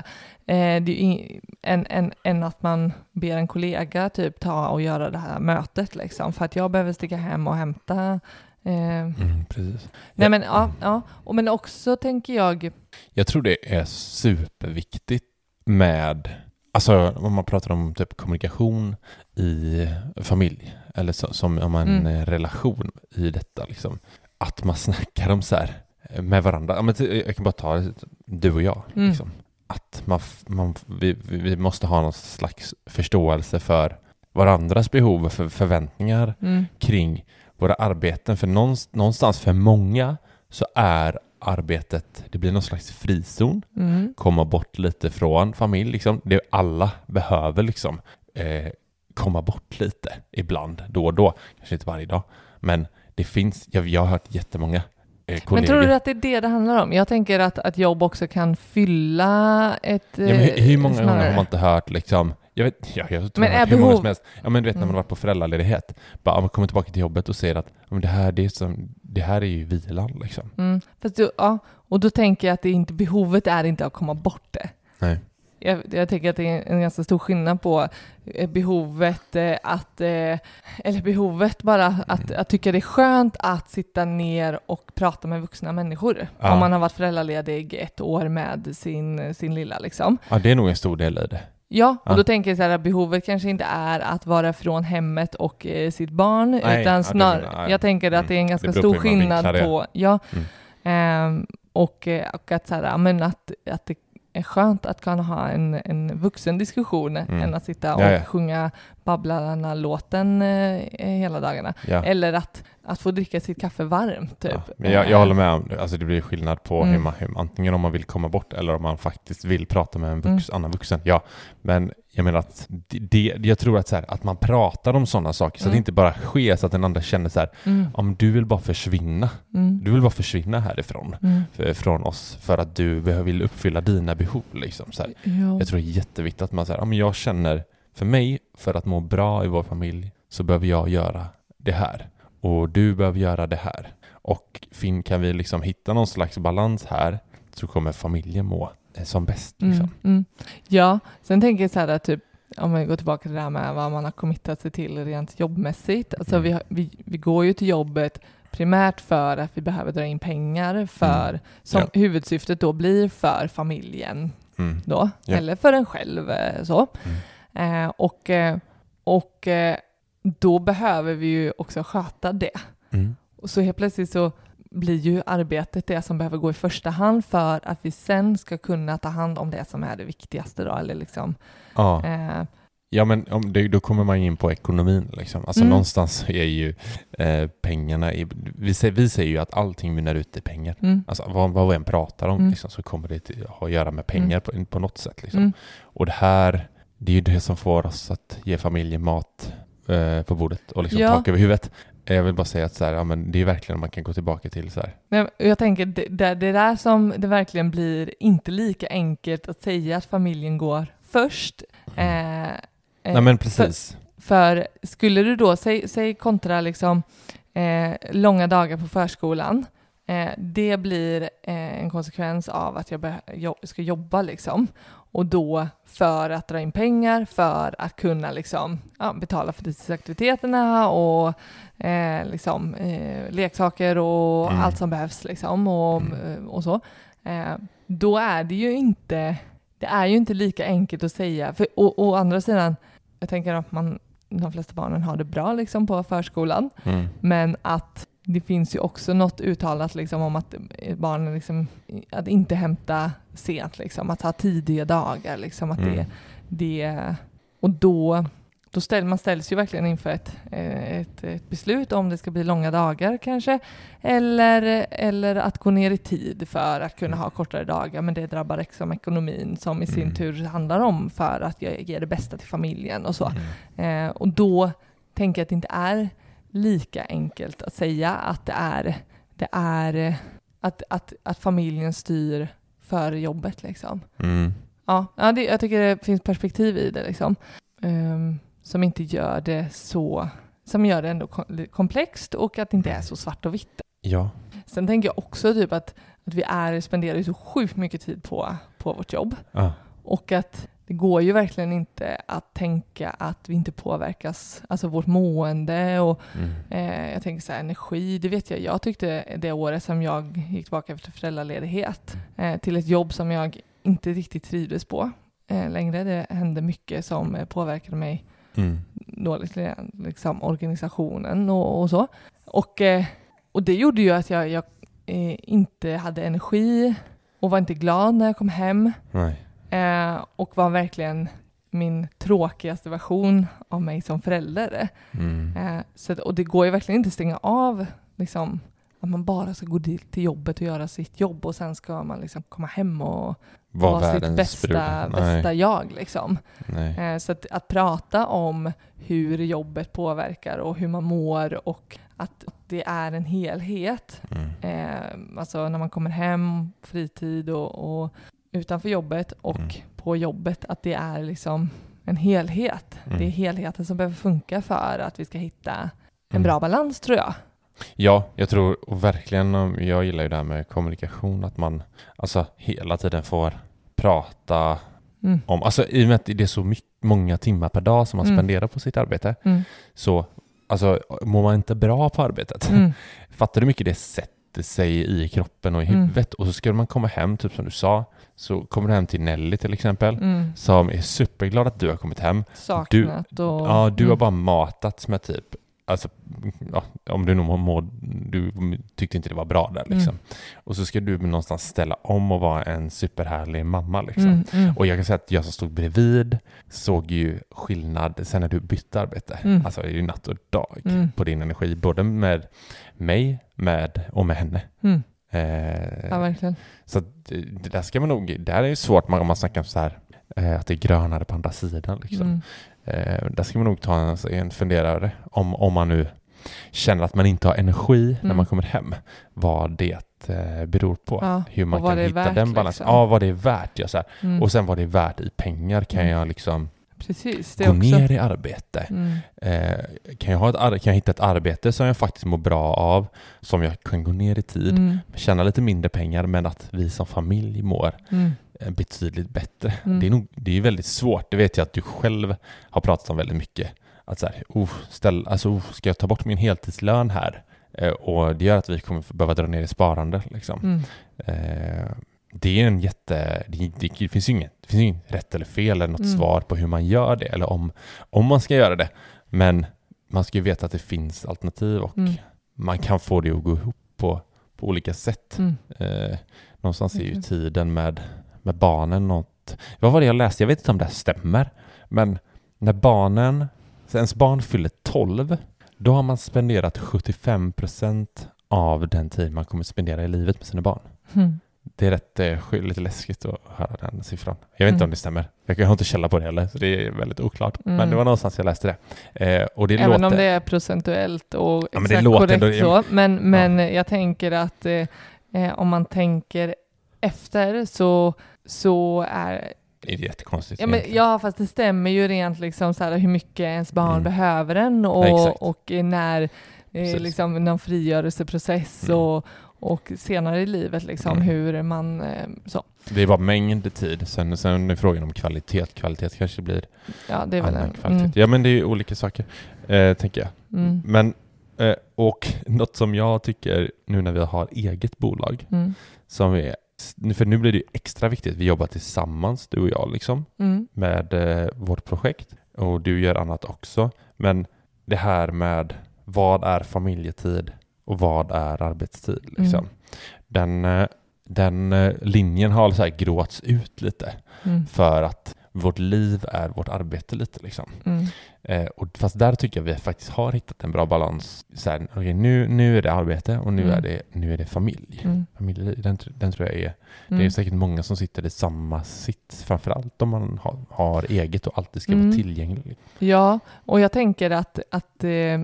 Eh, det är ju en, en, en att man ber en kollega typ ta och göra det här mötet liksom för att jag behöver sticka hem och hämta. Mm, precis. nej men ja, ja. Och, men också tänker jag, Jag tror det är superviktigt med, alltså om man pratar om typ kommunikation i familj, eller så, som om en Mm. eh, relation i detta, liksom, att man snackar om så här eh, med varandra. Jag kan bara ta du och jag. Mm. Liksom. Att man, man, vi, vi måste ha någon slags förståelse för varandras behov och för förväntningar mm, kring våra arbeten. För någonstans för många så är arbetet, det blir någon slags frizon, Mm. komma bort lite från familj. Liksom. Det alla behöver liksom eh, komma bort lite ibland, då och då. Kanske inte varje dag, men det finns, jag, jag har hört jättemånga eh, kollegor. Men tror du att det är det det handlar om? Jag tänker att, att jobb också kan fylla ett... Ja, hur, hur många eh, gånger har man inte hört liksom, jag vet, ja, jag tror Men är hur många som helst. Ja men du vet när man Mm. har varit på föräldraledighet, bara man kommer tillbaka till jobbet och säger att men det, här, det, är som, det här är ju vilan liksom. Mm. Fast du, ja, och då tänker jag att det inte, behovet är inte att komma bort det. Nej. Jag, jag tänker att det är en ganska stor skillnad på eh, behovet eh, att, eh, eller behovet bara att, Mm. att tycka det är skönt att sitta ner och prata med vuxna människor. Ja. Om man har varit föräldraledig ett år med sin, sin lilla liksom. Ja det är nog en stor del i det. Ja, och Ja. då tänker jag så här att behovet kanske inte är att vara från hemmet och eh, sitt barn, Nej, utan snarare, jag. jag tänker att Mm. det är en ganska Det beror stor skillnad på, ja, Mm. Ehm, och, eh, och att, så här, men att, att det är skönt att kunna ha en, en vuxen diskussion Mm. än att sitta och ja. sjunga Babblarna-låten eh, hela dagarna. Ja. Eller att, att få dricka sitt kaffe varmt. Typ. Ja, men jag, jag håller med om det. Alltså det blir skillnad på Mm. hur man, hur, antingen om man vill komma bort eller om man faktiskt vill prata med en Mm. vux, annan vuxen. Ja, men jag menar att det, jag tror att, så här, att man pratar om sådana saker så att Mm. det inte bara sker så att den andra känner så här, Mm. om du vill bara försvinna. Mm. Du vill bara försvinna härifrån, Mm. för, från oss, för att du vill uppfylla dina behov. Liksom, så. Ja. Jag tror det är jätteviktigt att man säger, ja, men jag känner, för mig, för att må bra i vår familj, så behöver jag göra det här. Och du behöver göra det här. Och Finn, kan vi liksom hitta någon slags balans här, så kommer familjen må eh, som bäst. Liksom. Mm, mm. Ja, sen tänker jag så här att typ om vi går tillbaka till det här med vad man har committat sig till rent jobbmässigt. Alltså Mm. vi, har- vi, vi går ju till jobbet primärt för att vi behöver dra in pengar för, som Mm. Ja. huvudsyftet då blir för familjen Mm. då, Ja. eller för en själv eh, så. Eh, och eh, och eh, då behöver vi ju också sköta det. Mm. Och så helt plötsligt så blir ju arbetet det som behöver gå i första hand för att vi sen ska kunna ta hand om det som är det viktigaste då, eller liksom. Ja. Eh, Ja men om det, då kommer man in på ekonomin liksom. Alltså Mm. någonstans är ju eh, pengarna, i, vi, säger, vi säger ju att allting mynnar ut i pengar. mm, Alltså vad, vad vi än pratar om Mm. liksom, så kommer det till, ha att göra med pengar på, på något sätt. Liksom. mm, Och det här, det är ju det som får oss att ge familjen mat eh, på bordet och liksom Ja. tak över huvudet. Eh, Jag vill bara säga att så här, ja, men det är verkligen man kan gå tillbaka till så här. men jag tänker det, det, det där som det verkligen blir inte lika enkelt att säga att familjen går först. Eh, eh, Nej men precis. För skulle du då, säg, säg kontra liksom eh, långa dagar på förskolan, eh, det blir eh, en konsekvens av att jag jo- ska jobba liksom. Och då för att dra in pengar, för att kunna liksom, ja, betala för fritidsaktiviteterna och eh, liksom, eh, leksaker och Mm. allt som behövs liksom och, Mm. och så. Eh, då är det ju inte, det är ju inte lika enkelt att säga. För, och, å andra sidan, jag tänker att man, de flesta barnen har det bra liksom på förskolan, Mm. men att det finns ju också något uttalat liksom om att barnen liksom, att inte hämta sent, liksom, att ha tidiga dagar. Liksom, att det, Mm. det, och då, då ställ, man ställs ju verkligen inför ett, eh, ett, ett beslut om det ska bli långa dagar kanske, eller, eller att gå ner i tid för att kunna ha kortare dagar, men det drabbar liksom ekonomin som i sin Mm. tur handlar om för att ge det bästa till familjen och så. Mm. Eh, och då tänker jag att det inte är lika enkelt att säga att det är, det är att, att, att familjen styr före jobbet. Liksom. Mm. Ja, ja det, jag tycker det finns perspektiv i det liksom, Ehm, som inte gör det så som gör det ändå kom- komplext och att det inte är så svart och vitt. Ja. Sen tänker jag också typ att, att vi är, spenderar så sjukt mycket tid på, på vårt jobb. Ah. Och att det går ju verkligen inte att tänka att vi inte påverkas, alltså vårt mående och Mm. eh, jag tänker så här, energi, det vet jag. Jag tyckte det året som jag gick tillbaka efter föräldraledighet eh, till ett jobb som jag inte riktigt trivdes på eh, längre. Det hände mycket som eh, påverkade mig Mm. dåligt, liksom organisationen och, och så. Och, eh, och det gjorde ju att jag, jag eh, inte hade energi och var inte glad när jag kom hem. Nej. Eh, och var verkligen min tråkigaste version av mig som förälder. Mm. Eh, så, att- och det går ju verkligen inte att stänga av liksom, att man bara ska gå dit till jobbet och göra sitt jobb och sen ska man liksom komma hem och Var vara sitt bästa, bästa jag. Liksom. Eh, så att, att prata om hur jobbet påverkar och hur man mår och att det är en helhet. Mm. Eh, alltså när man kommer hem, fritid och, och utanför jobbet och Mm. på jobbet, att det är liksom en helhet. Mm. Det är helheten som behöver funka för att vi ska hitta en Mm. bra balans tror jag. Ja, jag tror och verkligen, om- jag gillar ju det här med kommunikation, att man alltså hela tiden får prata Mm. om, alltså i och med att det är så mycket, många timmar per dag som man Mm. spenderar på sitt arbete, Mm. så alltså mår man inte bra på arbetet, Mm. fattar du mycket det sätter sig i kroppen och i Mm. huvudet? Och så ska man komma hem, typ som du sa, så kommer du hem till Nelly till exempel, Mm. som är superglad att du har kommit hem. Saknat och... Ja, du har mm. bara matats med typ, alltså, ja, om du nog mår, du tyckte inte det var bra där liksom. Mm. Och så ska du någonstans ställa om och vara en superhärlig mamma liksom. Mm, mm. Och jag kan säga att jag som stod bredvid såg ju skillnad sen när du bytte arbete. Mm. Alltså det är ju natt och dag Mm. på din energi, både med mig med, och med henne. Mm. Eh, Ja, verkligen. så att det, där ska man nog, det här är ju svårt man- om man snackar om så här, eh, att det är grönare på andra sidan liksom. Mm. Eh, där ska man nog ta en, en funderare om, om man nu känner att man inte har energi när Mm. man kommer hem. Vad det eh, beror på. Ja, Hur man kan hitta värt, den balansen. liksom. Ja, vad det är värt. Ja, så. Mm. Och sen vad det är värt i pengar. Kan Mm. jag liksom Precis, det gå också. ner i arbete? Mm. Eh, kan, jag ha ett, kan jag hitta ett arbete som jag faktiskt mår bra av, som jag kan gå ner i tid, Mm. tjäna lite mindre pengar, men att vi som familj mår Mm. eh, betydligt bättre. Mm. Det är nog det är väldigt svårt. Det vet jag att du själv har pratat om väldigt mycket. Att så här, oh, ställ, alltså, oh, ska jag ta bort min heltidslön här? Eh, och det gör att vi kommer behöva dra ner i sparande. Liksom. Mm. Eh, det är en jätte... Det, det, det finns ju inget, det finns inget rätt eller fel eller något Mm. svar på hur man gör det eller om, om man ska göra det. Men man ska ju veta att det finns alternativ och Mm. man kan få det att gå ihop på, på olika sätt. Mm. Eh, någonstans är ju tiden med, med barnen något... Vad var det jag läste? Jag vet inte om det här stämmer. Men när barnen, ens barn fyller 12, då har man spenderat 75% av den tid man kommer spendera i livet med sina barn. Mm. Det är rätt, eh, lite läskigt att höra den siffran. Jag vet inte Mm. om det stämmer. Jag har inte källa på det heller, så det är väldigt oklart. Men Mm. det var någonstans jag läste det. Eh, och det Även låter... om det är procentuellt och Ja, men exakt korrekt ändå- så. Men, men jag tänker att eh, eh, om man tänker efter så, så är... Det är jättekonstigt. Ja, men, ja, fast det stämmer ju rent liksom så här, hur mycket ens barn Mm. behöver en Ja, och, exakt. och när eh, Precis. liksom, någon frigörelseprocess Mm. och, och senare i livet liksom Mm. hur man eh, så. Det är bara mängd tid. Sen, sen är frågan om kvalitet. Kvalitet kanske blir Ja, det är väl allmän en... kvalitet. Mm, Ja, men det är ju olika saker, eh, tänker jag. mm, Men, eh, och något som jag tycker nu när vi har eget bolag, mm, som är, för nu blir det ju extra viktigt, vi jobbar tillsammans, du och jag, liksom, mm, med eh, vårt projekt. Och du gör annat också. Men det här med vad är familjetid och vad är arbetstid? Liksom. Mm. Den, eh, den eh, linjen har så här gråts ut lite mm, för att vårt liv är vårt arbete lite. Liksom. mm, Eh, och fast där tycker jag vi faktiskt har hittat en bra balans. Så här, okay, nu, nu är det arbete och nu, Mm. är, det, nu är det familj. mm, Familj den, den tror jag är... Det är mm. säkert många som sitter i samma sitt, framförallt om man har, har eget och alltid ska Mm. vara tillgänglig. Ja, och jag tänker att, att eh,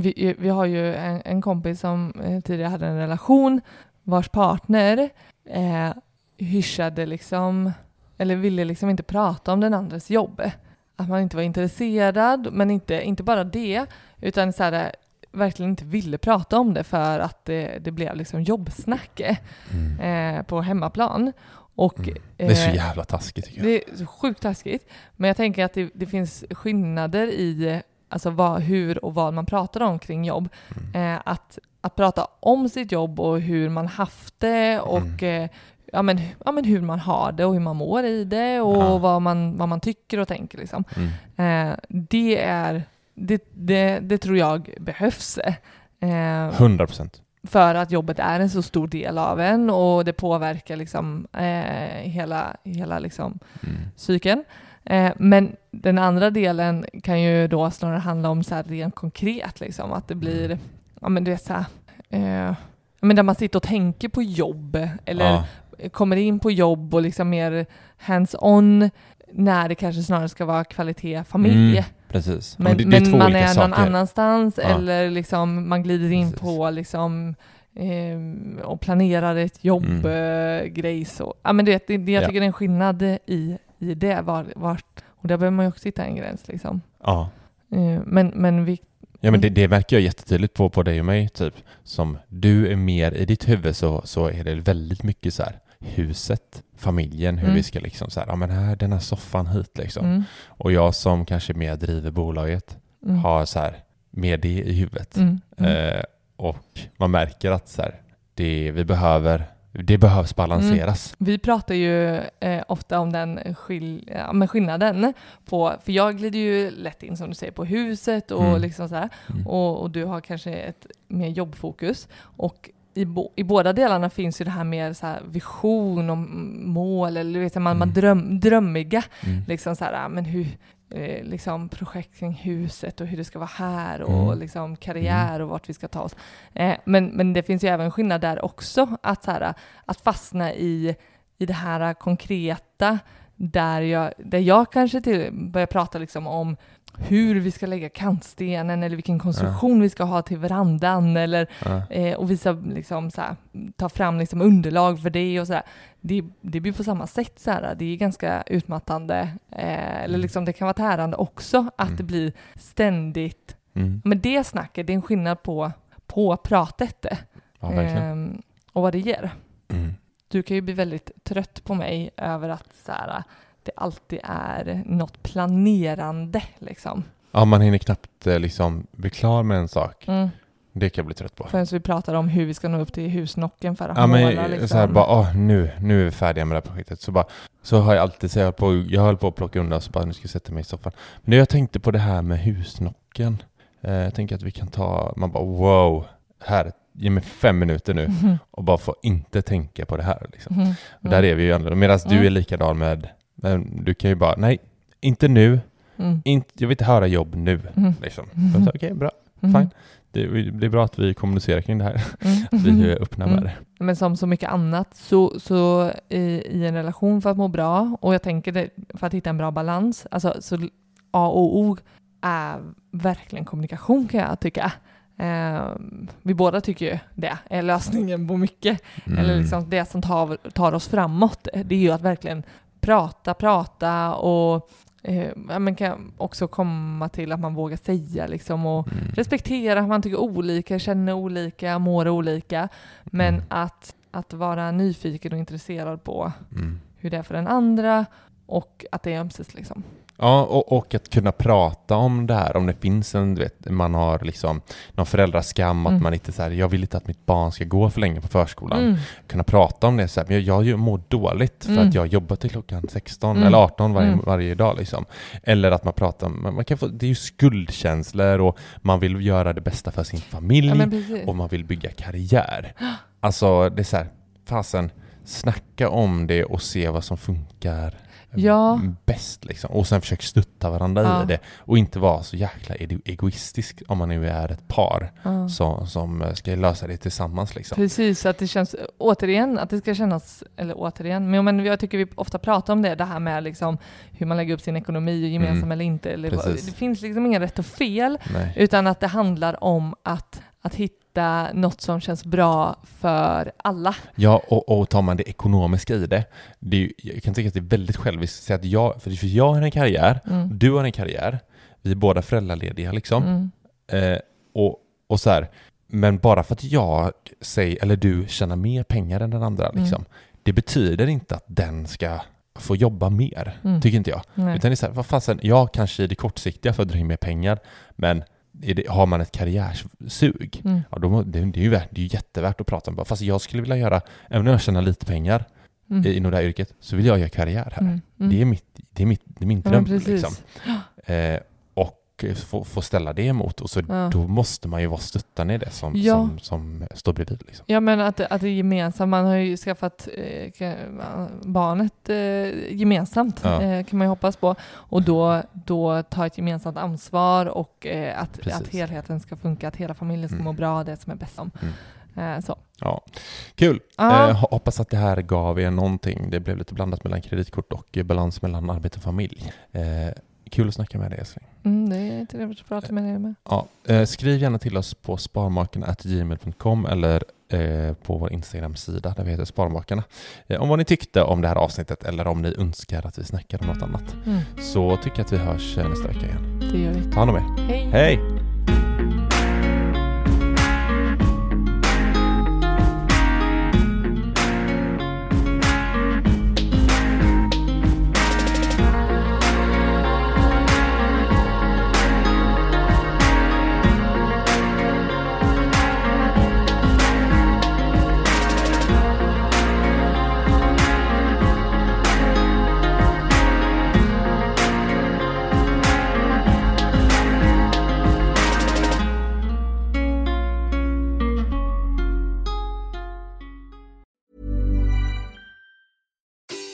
vi, vi har ju en, en kompis som eh, tidigare hade en relation vars partner eh, hyschade liksom, eller ville liksom inte prata om den andres jobb. Att man inte var intresserad, men inte, inte bara det, utan så här, eh, verkligen inte ville prata om det för att det, det blev liksom jobbsnack eh, på hemmaplan. Och, Mm. Det är så eh, jävla taskigt tycker jag. det är så sjukt taskigt. Men jag tänker att det, det finns skillnader i eh, alltså vad, hur och vad man pratar om kring jobb. Mm. Eh, att, att prata om sitt jobb och hur man haft det och Mm. eh, ja, men, ja, men hur man har det och hur man mår i det och Ja. vad, man, vad man tycker och tänker. Liksom. Mm. Eh, det, är, det, det, det tror jag behövs. Eh, 100 procent. för att jobbet är en så stor del av en och det påverkar liksom, eh, hela, hela liksom, Mm. psyken. Eh, men den andra delen kan ju då snarare handla om så här rent konkret, liksom, att det blir, ja men du vet så här, eh, men där man sitter och tänker på jobb, eller Ja. kommer in på jobb och liksom mer hands-on, när det kanske snarare ska vara kvalitet familj. Mm, precis. Men, det- men, det är två man är någon saker. annanstans Ja. eller liksom man glider in Precis. på liksom eh, och planerar ett jobb, Mm. eh, grej så. Ja men du vet, det, det, jag Ja. tycker det är en skillnad i, i det, var, vart, och där behöver man ju också hitta en gräns liksom. Ja. Eh, men, men vi, Ja men det, det märker jag jättetydligt på, på dig och mig typ. Som du är mer i ditt huvud så, så är det väldigt mycket så här huset, familjen, hur Mm. vi ska liksom så här, ja men här, den här soffan hit liksom. mm, Och jag som kanske mer driver bolaget mm, har så här med det i huvudet. mm, mm. Eh, och man märker att så här, det, vi behöver, det behövs balanseras. Vi pratar ju eh, ofta om den skill ja, skillnaden på, för jag glider ju lätt in som du säger på huset och Mm. liksom så här, Mm. och, och du har kanske ett mer jobbfokus. Och i, bo, i båda delarna finns ju det här mer så här vision och mål, eller du vet, man, man Mm. dröm, drömmiga, Mm. liksom så här, ah, men hur, eh, liksom projekt kring huset och hur det ska vara här och Mm. liksom karriär och vart vi ska ta oss. Eh, men, men det finns ju även skillnad där också, att, så här, att fastna i, i det här konkreta, där jag, där jag kanske till, börjar prata liksom om hur vi ska lägga kantstenen eller vilken konstruktion vi ska ha till verandan eller Ja. eh, och visa liksom så här, ta fram liksom underlag för det och så här. Det, det blir på samma sätt så här. Det är ganska utmattande eh, eller liksom det kan vara tärande också att Mm. det blir ständigt. Mm. Men det snacket, det är en skillnad på på pratet Ja, ehm, och vad det ger. Mm. Du kan ju bli väldigt trött på mig över att så här, det alltid är något planerande liksom. Ja, man hinner knappt eh, liksom bli klar med en sak. Mm. Det kan jag bli trött på. Förrän vi pratar om hur vi ska nå upp till husnocken för att Ja men måla liksom. så här, bara, åh, nu, nu är vi färdiga med det här projektet. Så bara, så har jag alltid, så jag, höll på, jag höll på att plocka undan så bara, nu ska jag sätta mig i soffan. Men jag tänkte på det här med husnocken. Eh, jag tänker att vi kan ta, man bara wow, här, ge mig fem minuter nu Mhm. och bara få inte tänka på det här. Liksom. Mhm. Och där är vi ju ändå, medan du Mm. är likadan med, men du kan ju bara, nej, inte nu, Mm. inte, jag vill inte höra jobb nu. Mhm. Liksom. Så, Okej, bra, Mhm. fine. Det, det är bra att vi kommunicerar kring det här. Mm. Att vi är öppna med Mm. det. Men som så mycket annat så, så i, i en relation för att må bra och jag tänker det, för att hitta en bra balans, alltså så A och O är verkligen kommunikation kan jag tycka. Eh, vi båda tycker ju det är lösningen på mycket. Mm. Eller liksom det som tar, tar oss framåt. Det är ju att verkligen prata, prata och eh, men kan också komma till att man vågar säga liksom och Mm. respektera att man tycker olika, känner olika, mår olika. Men Mm. att, att vara nyfiken och intresserad på Mm. hur det är för den andra och att det är ömses liksom. Ja, och, och att kunna prata om det här, om det finns en, du vet, man har liksom någon föräldraskam, att Mm. man inte så här, jag vill inte att mitt barn ska gå för länge på förskolan. Mm. Kunna prata om det så här, men jag, jag mår dåligt för Mm. att jag jobbar till klockan 16 Mm. eller 18 varje, Mm. varje dag liksom. Eller att man pratar om, man kan få, det är ju skuldkänslor och man vill göra det bästa för sin familj Ja, och man vill bygga karriär. Alltså det är så här, fasen, snacka om det och se vad som funkar Ja. bäst liksom. Och sen försök stötta varandra Ja. i det och inte vara så jäkla ego- egoistisk om man nu är ett par Ja. som, som eh, ska lösa det tillsammans liksom. Precis, att det känns, återigen, att det ska kännas, eller återigen, men, men jag tycker vi ofta pratar om det, det här med liksom hur man lägger upp sin ekonomi, gemensam Mm. eller inte. Eller Precis. det finns liksom ingen rätt och fel, Nej. utan att det handlar om att, att hitta något som känns bra för alla. Ja, och, och tar man det ekonomiska i det, det ju- jag kan tycka att det är väldigt själviskt att säga att jag, för jag har en karriär, Mm. du har en karriär, vi är båda föräldralediga liksom. Mm. Eh, och, och så här, men bara för att jag säger, eller du tjänar mer pengar än den andra Mm. liksom, det betyder inte att den ska få jobba mer, Mm. tycker inte jag. Nej. Utan det är så här, vad fasen, jag kanske i det kortsiktiga för att dra in mer pengar, men det, har man ett karriärsug, Mm. ja, då, det, det, är ju värt, det är ju jättevärt att prata om. Fast jag skulle vilja göra, även om jag tjänar lite pengar Mm. i, inom det här yrket, så vill jag göra karriär här. Mm. Mm. Det är mitt, det är mitt, det är min Ja, dröm. precis. liksom. eh, och och få, få ställa det emot. Och så Ja. då måste man ju vara stöttande i det som, Ja. som, som står bredvid. Liksom. Ja men att, att det är gemensamt, man har ju skaffat eh, barnet eh, gemensamt Ja. eh, kan man ju hoppas på. Och då, då ta ett gemensamt ansvar och eh, att, Precis. att helheten ska funka, att hela familjen ska Mm. må bra, det som är bäst om. Mm. Eh, så. Ja. Kul! Eh, ho- hoppas att det här gav er någonting. Det blev lite blandat mellan kreditkort och eh, balans mellan arbete och familj. Eh, kul att snacka med dig älskling. Mm, det är trevligt att prata med dig med. Ja, eh, skriv gärna till oss på sparmakarna.gmail.com eller eh, på vår Instagram-sida där vi heter Sparmakarna. Eh, om vad ni tyckte om det här avsnittet eller om ni önskar att vi snackar om något annat. Mm, Så tycker jag att vi hörs nästa vecka igen. det gör vi. Ta hand om er. Hej! Hej!